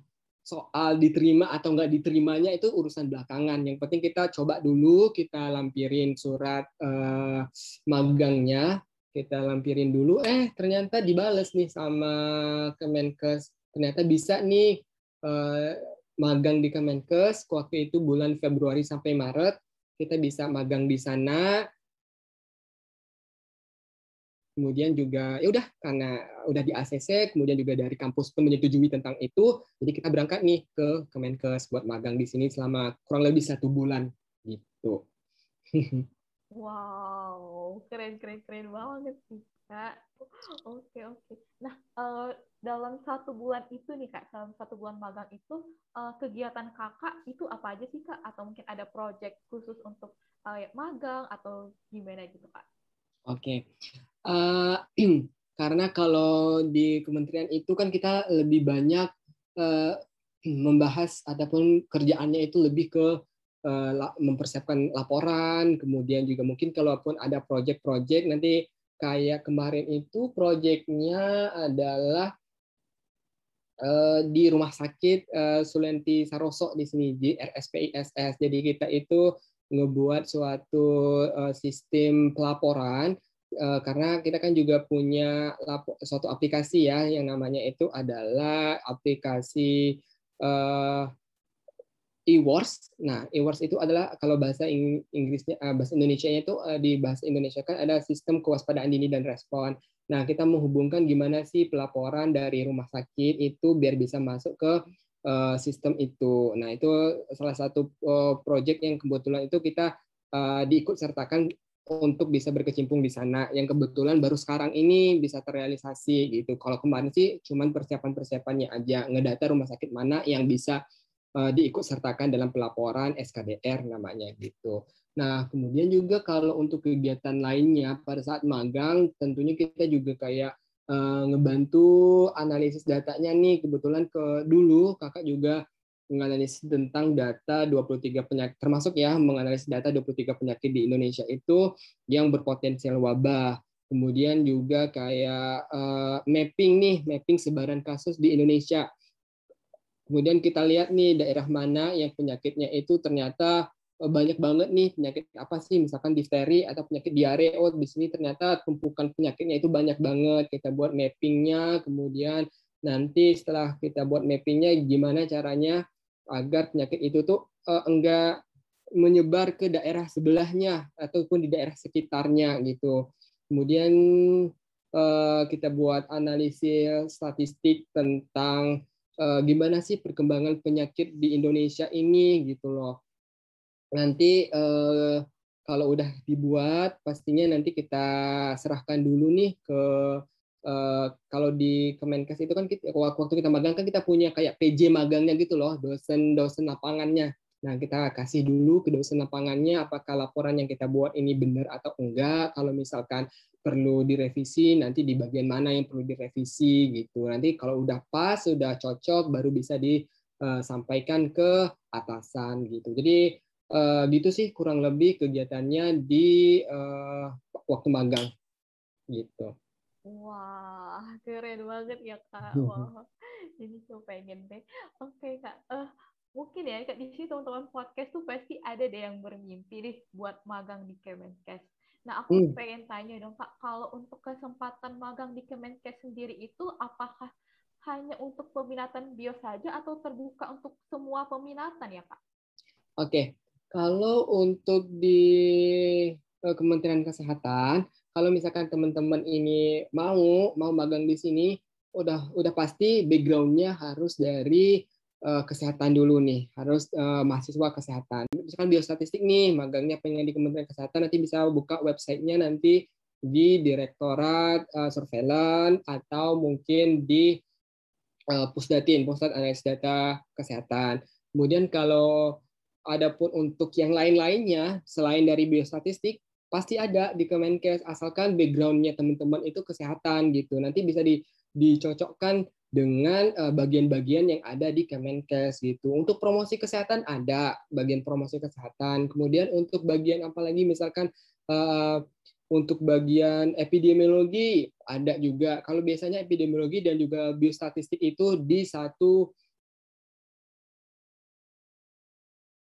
soal diterima atau enggak diterimanya itu urusan belakangan. Yang penting kita coba dulu, kita lampirin surat uh, magangnya, kita lampirin dulu. Eh ternyata dibales nih sama Kemenkes. Ternyata bisa nih uh, magang di Kemenkes. Waktu itu bulan Februari sampai Maret kita bisa magang di sana kemudian juga ya udah karena udah di ACC kemudian juga dari kampus pun menyetujui tentang itu jadi kita berangkat nih ke Kemenkes buat magang di sini selama kurang lebih satu bulan gitu. Wow keren keren keren banget sih kak. Oke oke. Nah uh, dalam satu bulan itu nih kak dalam satu bulan magang itu uh, kegiatan kakak itu apa aja sih kak? Atau mungkin ada project khusus untuk uh, magang atau gimana gitu kak? Oke, uh, karena kalau di kementerian itu kan kita lebih banyak uh, membahas ataupun kerjaannya itu lebih ke uh, mempersiapkan laporan, kemudian juga mungkin kalaupun ada proyek-proyek nanti kayak kemarin itu proyeknya adalah uh, di rumah sakit uh, Sulenti Saroso di sini di RSPISS. Jadi kita itu ngebuat suatu uh, sistem pelaporan uh, karena kita kan juga punya suatu aplikasi ya yang namanya itu adalah aplikasi uh, e-wars. Nah, e-wars itu adalah kalau bahasa Inggrisnya bahasa Indonesia-nya itu di bahasa Indonesia kan ada sistem kewaspadaan dini dan respon. Nah, kita menghubungkan gimana sih pelaporan dari rumah sakit itu biar bisa masuk ke uh, sistem itu. Nah, itu salah satu uh, project yang kebetulan itu kita uh, diikut sertakan untuk bisa berkecimpung di sana. Yang kebetulan baru sekarang ini bisa terrealisasi gitu. Kalau kemarin sih cuman persiapan-persiapannya aja, ngedata rumah sakit mana yang bisa uh, diikut sertakan dalam pelaporan SKDR namanya gitu. Nah, kemudian juga kalau untuk kegiatan lainnya pada saat magang tentunya kita juga kayak uh, ngebantu analisis datanya nih kebetulan ke dulu kakak juga menganalisis tentang data 23 penyakit termasuk ya menganalisis data 23 penyakit di Indonesia itu yang berpotensial wabah. Kemudian juga kayak uh, mapping nih, mapping sebaran kasus di Indonesia. Kemudian kita lihat nih daerah mana yang penyakitnya itu ternyata Oh, banyak banget nih penyakit apa sih misalkan difteri atau penyakit diare oh di sini ternyata tumpukan penyakitnya itu banyak banget kita buat mappingnya kemudian nanti setelah kita buat mappingnya gimana caranya agar penyakit itu tuh uh, enggak menyebar ke daerah sebelahnya ataupun di daerah sekitarnya gitu. Kemudian uh, kita buat analisis statistik tentang uh, gimana sih perkembangan penyakit di Indonesia ini gitu loh. Nanti eh, kalau udah dibuat pastinya nanti kita serahkan dulu nih ke eh, kalau di Kemenkes itu kan kita, waktu kita magang kan kita punya kayak PJ magangnya gitu loh dosen-dosen lapangannya. Nah kita kasih dulu ke dosen lapangannya apakah laporan yang kita buat ini benar atau enggak. Kalau misalkan perlu direvisi nanti di bagian mana yang perlu direvisi gitu. Nanti kalau udah pas sudah cocok baru bisa disampaikan ke atasan gitu. Jadi uh, gitu sih kurang lebih kegiatannya di waktu magang gitu. Wah, keren banget ya kak. Wah, jadi so pengen deh. Oke kak, uh, mungkin ya kak di sini teman-teman podcast tuh pasti ada deh yang bermimpi nih buat magang di Kemenkes. Nah, aku hmm. pengen tanya dong Kak, kalau untuk kesempatan magang di Kemenkes sendiri itu apakah hanya untuk peminatan bio saja atau terbuka untuk semua peminatan ya Kak? Oke, kalau untuk di eh, Kementerian Kesehatan, kalau misalkan teman-teman ini mau mau magang di sini, udah udah pasti backgroundnya harus dari uh, kesehatan dulu nih, harus uh, mahasiswa kesehatan. Misalkan biostatistik nih, magangnya pengen di Kementerian Kesehatan, nanti bisa buka websitenya nanti di Direktorat uh, Surveillance atau mungkin di uh, Pusdatin, Pusat Analisis Data Kesehatan. Kemudian kalau Adapun untuk yang lain-lainnya selain dari biostatistik pasti ada di Kemenkes asalkan backgroundnya teman-teman itu kesehatan gitu. Nanti bisa di, dicocokkan dengan eh, bagian-bagian yang ada di Kemenkes gitu. Untuk promosi kesehatan ada bagian promosi kesehatan. Kemudian untuk bagian apalagi misalkan uh, untuk bagian epidemiologi ada juga. Kalau biasanya epidemiologi dan juga biostatistik itu di satu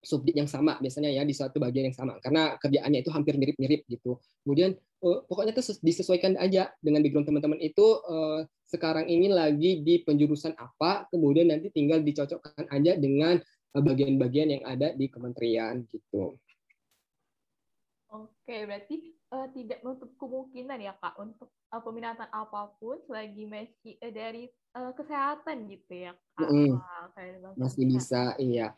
subjek yang sama biasanya ya di satu bagian yang sama karena kerjaannya itu hampir mirip-mirip gitu. Kemudian uh, pokoknya itu disesuaikan aja dengan background teman-teman itu uh, sekarang ini lagi di penjurusan apa, kemudian nanti tinggal dicocokkan aja dengan eh, bagian-bagian yang ada di kementerian gitu. Oke, berarti uh, tidak menutup kemungkinan ya kak untuk uh, peminatan apa pun selagi masih uh, dari uh, kesehatan gitu ya kak. Mm -hmm. Masih bisa, iya.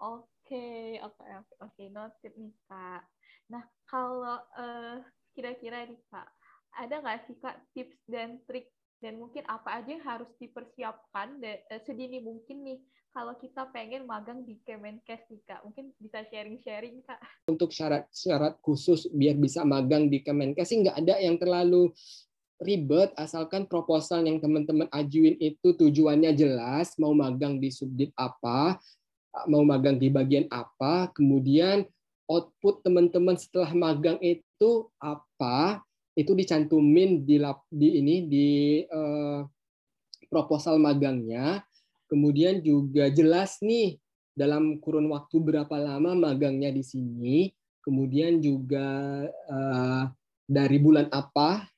Oke Oke, oke, oke, oke, noted nih kak. Nah, kalau uh, kira-kira nih kak, ada nggak sih kak tips dan trik dan mungkin apa aja yang harus dipersiapkan de, uh, sedini mungkin nih kalau kita pengen magang di Kemenkes nih kak, mungkin bisa sharing-sharing kak. Untuk syarat-syarat khusus biar bisa magang di Kemenkes sih nggak ada yang terlalu ribet asalkan proposal yang teman-teman ajuin itu tujuannya jelas mau magang di subdit apa mau magang di bagian apa, kemudian output teman-teman setelah magang itu apa, itu dicantumin di di ini di uh, proposal magangnya. Kemudian juga jelas nih dalam kurun waktu berapa lama magangnya di sini. Kemudian juga uh, dari bulan apa,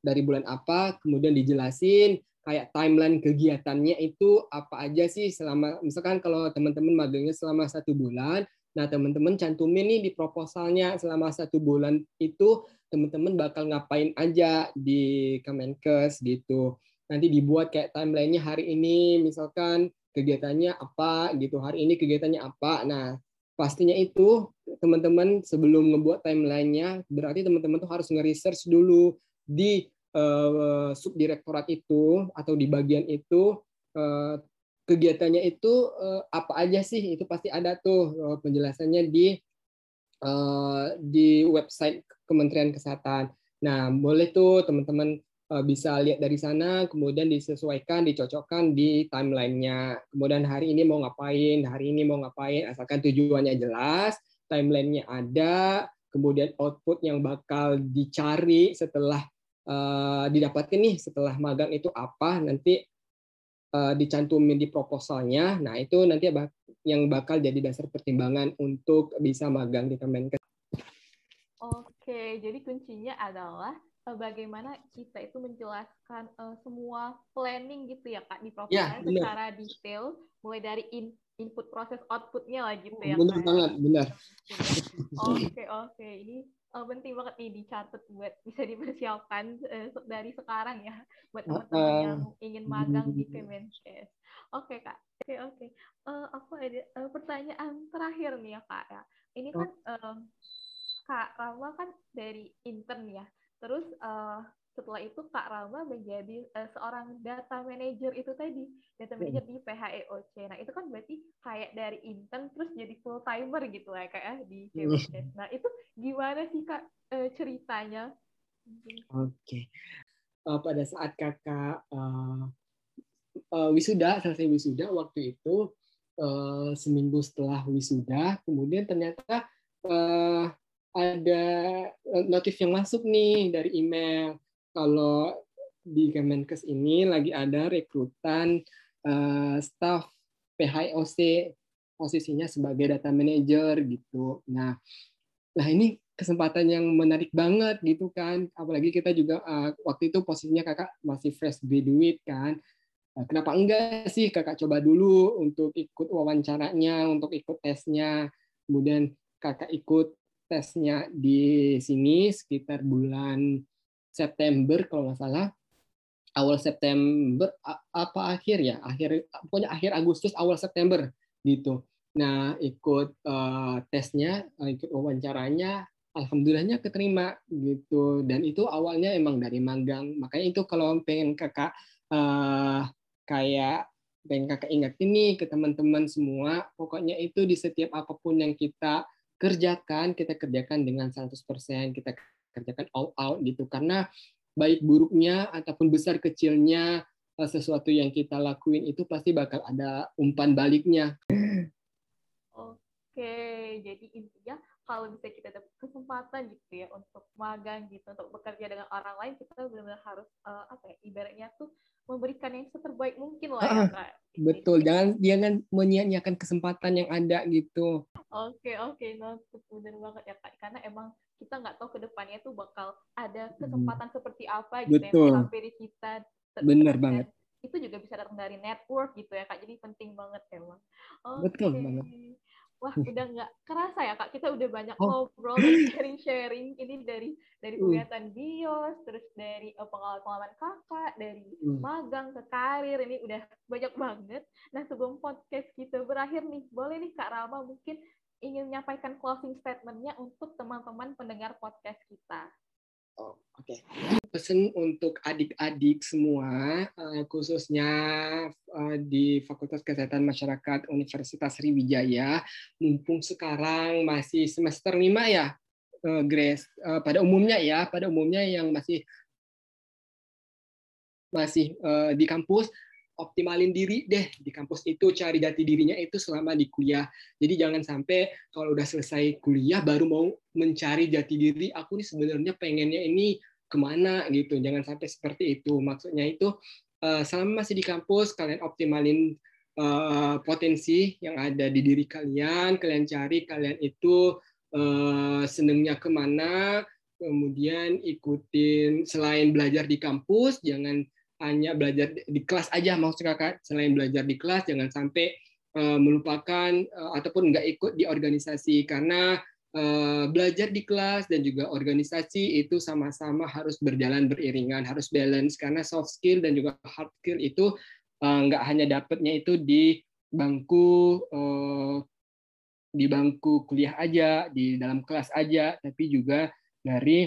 dari bulan apa, kemudian dijelasin kayak timeline kegiatannya itu apa aja sih? Selama misalkan kalau teman-teman magangnya selama satu bulan nah teman-teman cantumin nih di proposalnya selama satu bulan itu teman-teman bakal ngapain aja di Kemenkes gitu. Nanti dibuat kayak timelinenya hari ini misalkan kegiatannya apa gitu hari ini kegiatannya apa. Nah pastinya itu teman-teman sebelum ngebuat timelinenya berarti teman-teman tuh harus nge-research dulu di uh, subdirektorat itu atau di bagian itu uh, kegiatannya itu uh, apa aja sih itu pasti ada tuh uh, penjelasannya di di website Kementerian Kesehatan. Nah boleh tuh teman-teman bisa lihat dari sana, kemudian disesuaikan, dicocokkan di timelinenya. Kemudian hari ini mau ngapain, hari ini mau ngapain, asalkan tujuannya jelas, timelinenya ada, kemudian output yang bakal dicari setelah uh, didapatkan nih setelah magang itu apa nanti uh, dicantumin di proposalnya. Nah, itu nanti yang bakal jadi dasar pertimbangan untuk bisa magang di Kemenkes. Oke, jadi kuncinya adalah uh, bagaimana kita itu menjelaskan uh, semua planning gitu ya Kak di proposal ya, secara detail mulai dari in, input proses outputnya lah gitu ya. Benar banget, benar. Oke, oke. Ini uh, penting banget nih dicatat buat bisa dipersiapkan uh, dari sekarang ya buat teman-teman yang ingin magang di Kemenkes. Oke okay, kak, oke okay, oke. Okay. Uh, aku ada uh, pertanyaan terakhir nih ya kak ya. Ini kan uh, kak Rama kan dari intern ya. Terus uh, setelah itu Kak Rama menjadi uh, seorang data manager itu tadi data manager di PHEOC. Nah itu kan berarti kayak dari intern terus jadi full timer gitu lah kayak ya, di KWS. Nah itu gimana sih Kak uh, ceritanya? Oke, okay. uh, pada saat kakak uh, uh, wisuda selesai wisuda waktu itu uh, seminggu setelah wisuda, kemudian ternyata uh, ada notif yang masuk nih dari email kalau di Kemenkes ini lagi ada rekrutan uh, staff PHOC posisinya sebagai data manager gitu. Nah, nah ini kesempatan yang menarik banget gitu kan. Apalagi kita juga uh, waktu itu posisinya kakak masih fresh graduate kan. Nah, kenapa enggak sih kakak coba dulu untuk ikut wawancaranya, untuk ikut tesnya. Kemudian kakak ikut tesnya di sini sekitar bulan September kalau nggak salah. Awal September apa akhir ya? Akhir pokoknya akhir Agustus awal September gitu. Nah ikut uh, tesnya eh, ikut wawancaranya alhamdulillahnya keterima gitu. Dan itu awalnya emang dari magang. Makanya itu kalau pengen kakak uh, kayak pengen kakak ingat ini ke teman-teman semua, pokoknya itu di setiap apa pun yang kita kerjakan, kita kerjakan dengan 100%, kita kerjakan all out gitu. Karena baik buruknya ataupun besar kecilnya eh, sesuatu yang kita lakuin itu pasti bakal ada umpan baliknya. Oke, jadi intinya kalau bisa kita dapat kesempatan gitu ya untuk magang gitu untuk bekerja dengan orang lain kita benar-benar harus uh, apa ya ibaratnya tuh memberikan yang seterbaik mungkin lah ya kak. Betul, jangan jangan menyia-nyiakan kesempatan yang ada gitu. Oke oke, no, benar banget ya kak. Karena emang kita nggak tahu ke depannya tuh bakal ada kesempatan hmm. seperti apa gitu Betul. yang sampai di kita. Benar banget. Itu juga bisa datang dari network gitu ya kak. Jadi penting banget emang. Okay. Betul banget. Wah, udah nggak kerasa ya kak. Kita udah banyak oh. ngobrol sharing-sharing ini dari dari hmm. kegiatan bios, terus dari uh, pengalaman kakak, dari hmm. magang ke karir ini udah banyak banget. Nah sebelum podcast kita berakhir nih, boleh nih kak Rama mungkin ingin menyampaikan closing statementnya untuk teman-teman pendengar podcast kita. Oh, oke. Okay. Pesan untuk adik-adik semua, uh, khususnya uh, di Fakultas Kesehatan Masyarakat Universitas Sriwijaya, mumpung sekarang masih semester 5 ya, uh, Grace. Pada umumnya ya, pada umumnya yang masih masih di kampus, optimalin diri deh di kampus itu cari jati dirinya itu selama di kuliah. Jadi jangan sampai kalau udah selesai kuliah baru mau mencari jati diri aku nih sebenarnya pengennya ini ke mana? gitu. Jangan sampai seperti itu. Maksudnya itu eh, selama masih di kampus kalian optimalin eh, potensi yang ada di diri kalian kalian cari kalian itu uh, senengnya ke mana kemudian ikutin selain belajar di kampus jangan hanya belajar di kelas aja maksud kakak selain belajar di kelas jangan sampai uh, melupakan uh, ataupun nggak ikut di organisasi karena uh, belajar di kelas dan juga organisasi itu sama-sama harus berjalan beriringan harus balance karena soft skill dan juga hard skill itu uh, nggak hanya dapatnya itu di bangku uh, di bangku kuliah aja di dalam kelas aja tapi juga dari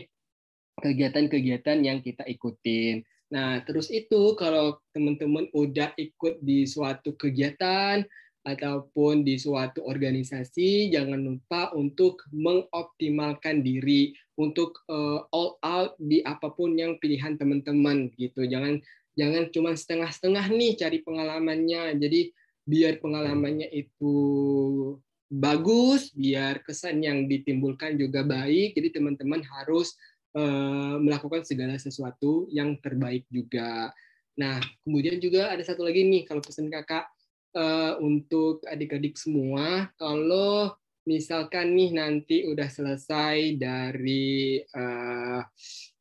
kegiatan-kegiatan yang kita ikutin. Nah, terus itu kalau teman-teman udah ikut di suatu kegiatan ataupun di suatu organisasi, jangan lupa untuk mengoptimalkan diri untuk uh, all out di apa pun yang pilihan teman-teman gitu. Jangan jangan cuma setengah-setengah nih cari pengalamannya. Jadi biar pengalamannya itu bagus, biar kesan yang ditimbulkan juga baik. Jadi teman-teman harus melakukan segala sesuatu yang terbaik juga. Nah, kemudian juga ada satu lagi nih kalau pesan kakak uh, untuk adik-adik semua, kalau misalkan nih nanti udah selesai dari uh,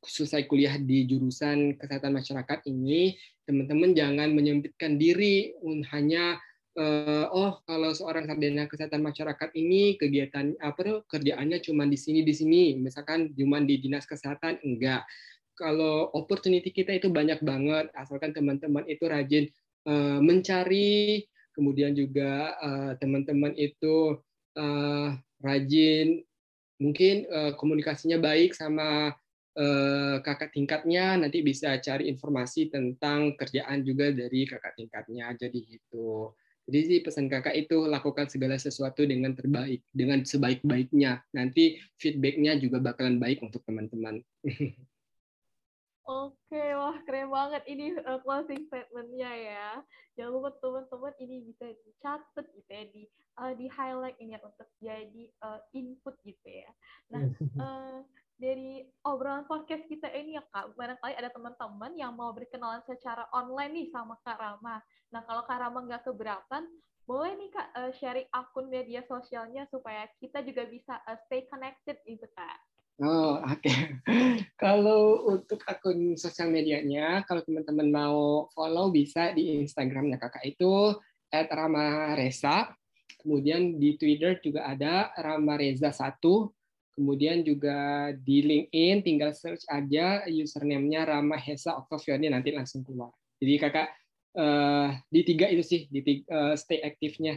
selesai kuliah di jurusan kesehatan masyarakat ini, teman-teman jangan menyempitkan diri hanya uh, oh kalau seorang sarjana kesehatan masyarakat ini kegiatan apa tuh kerjaannya cuma di sini di sini. Misalkan cuma di dinas kesehatan enggak. Kalau opportunity kita itu banyak banget asalkan teman-teman itu rajin uh, mencari kemudian juga uh, teman-teman itu uh, rajin mungkin uh, komunikasinya baik sama uh, kakak tingkatnya nanti bisa cari informasi tentang kerjaan juga dari kakak tingkatnya. Jadi itu jadi sih pesan kakak itu lakukan segala sesuatu dengan terbaik, dengan sebaik-baiknya. Nanti feedbacknya juga bakalan baik untuk teman-teman. Oke, wah keren banget ini uh, closing statementnya ya. Jangan lupa teman-teman ini bisa dicatat gitu ya, di uh, di highlight ini ya untuk jadi uh, input gitu ya. Nah, uh, dari obrolan podcast kita ini ya Kak, barangkali ada teman-teman yang mau berkenalan secara online nih sama Kak Rama. Nah, kalau Kak Rama nggak keberatan, boleh nih Kak uh, sharing akun media sosialnya supaya kita juga bisa uh, stay connected gitu Kak. Oh, oke. Okay. kalau untuk akun sosial medianya, kalau teman-teman mau follow bisa di Instagramnya kakak itu @ramaresa. Kemudian di Twitter juga ada ramareza1 Kemudian juga di LinkedIn tinggal search aja username-nya Rama Hesa Octaviani nanti langsung keluar. Jadi kakak uh, di tiga itu sih di tiga, uh, stay aktifnya.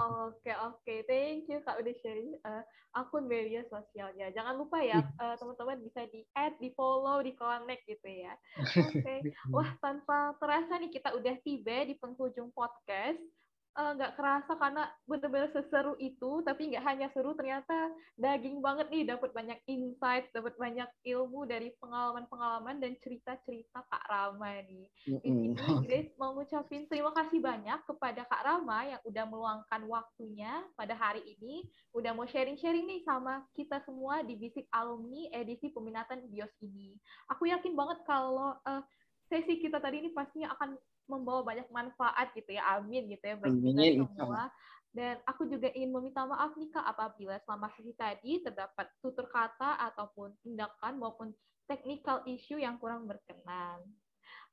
Oke oke, thank you kak udah sharing uh, akun media sosialnya. Jangan lupa ya uh, teman-teman bisa di add, di follow, di connect gitu ya. Oke, okay. wah tanpa terasa nih kita udah tiba di penghujung podcast. Eh, nggak uh, kerasa karena benar-benar seseru itu tapi nggak hanya seru ternyata daging banget nih dapat banyak insight dapat banyak ilmu dari pengalaman-pengalaman dan cerita-cerita Kak Rama nih. Di sini Grace mau ngucapin terima kasih banyak kepada Kak Rama yang udah meluangkan waktunya pada hari ini udah mau sharing-sharing nih sama kita semua di Bisik Alumni edisi peminatan BIOS ini. Aku yakin banget kalau uh, sesi kita tadi ini pastinya akan membawa banyak manfaat gitu ya. Amin gitu ya bagi kita semua. Dan aku juga ingin meminta maaf nih Kak apabila selama sesi tadi terdapat tutur kata ataupun tindakan maupun technical issue yang kurang berkenan.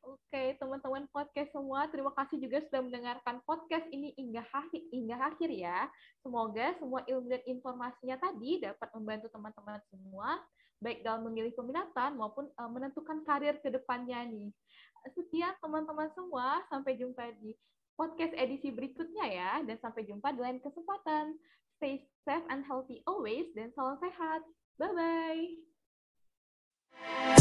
Oke, teman-teman podcast semua, terima kasih juga sudah mendengarkan podcast ini hingga akhir, hingga akhir ya. Semoga semua ilmu dan informasinya tadi dapat membantu teman-teman semua, baik dalam memilih peminatan maupun uh, menentukan karir ke depannya nih sekian teman-teman semua. Sampai jumpa di podcast edisi berikutnya ya. Dan sampai jumpa di lain kesempatan. Stay safe and healthy always. Dan salam sehat. Bye-bye.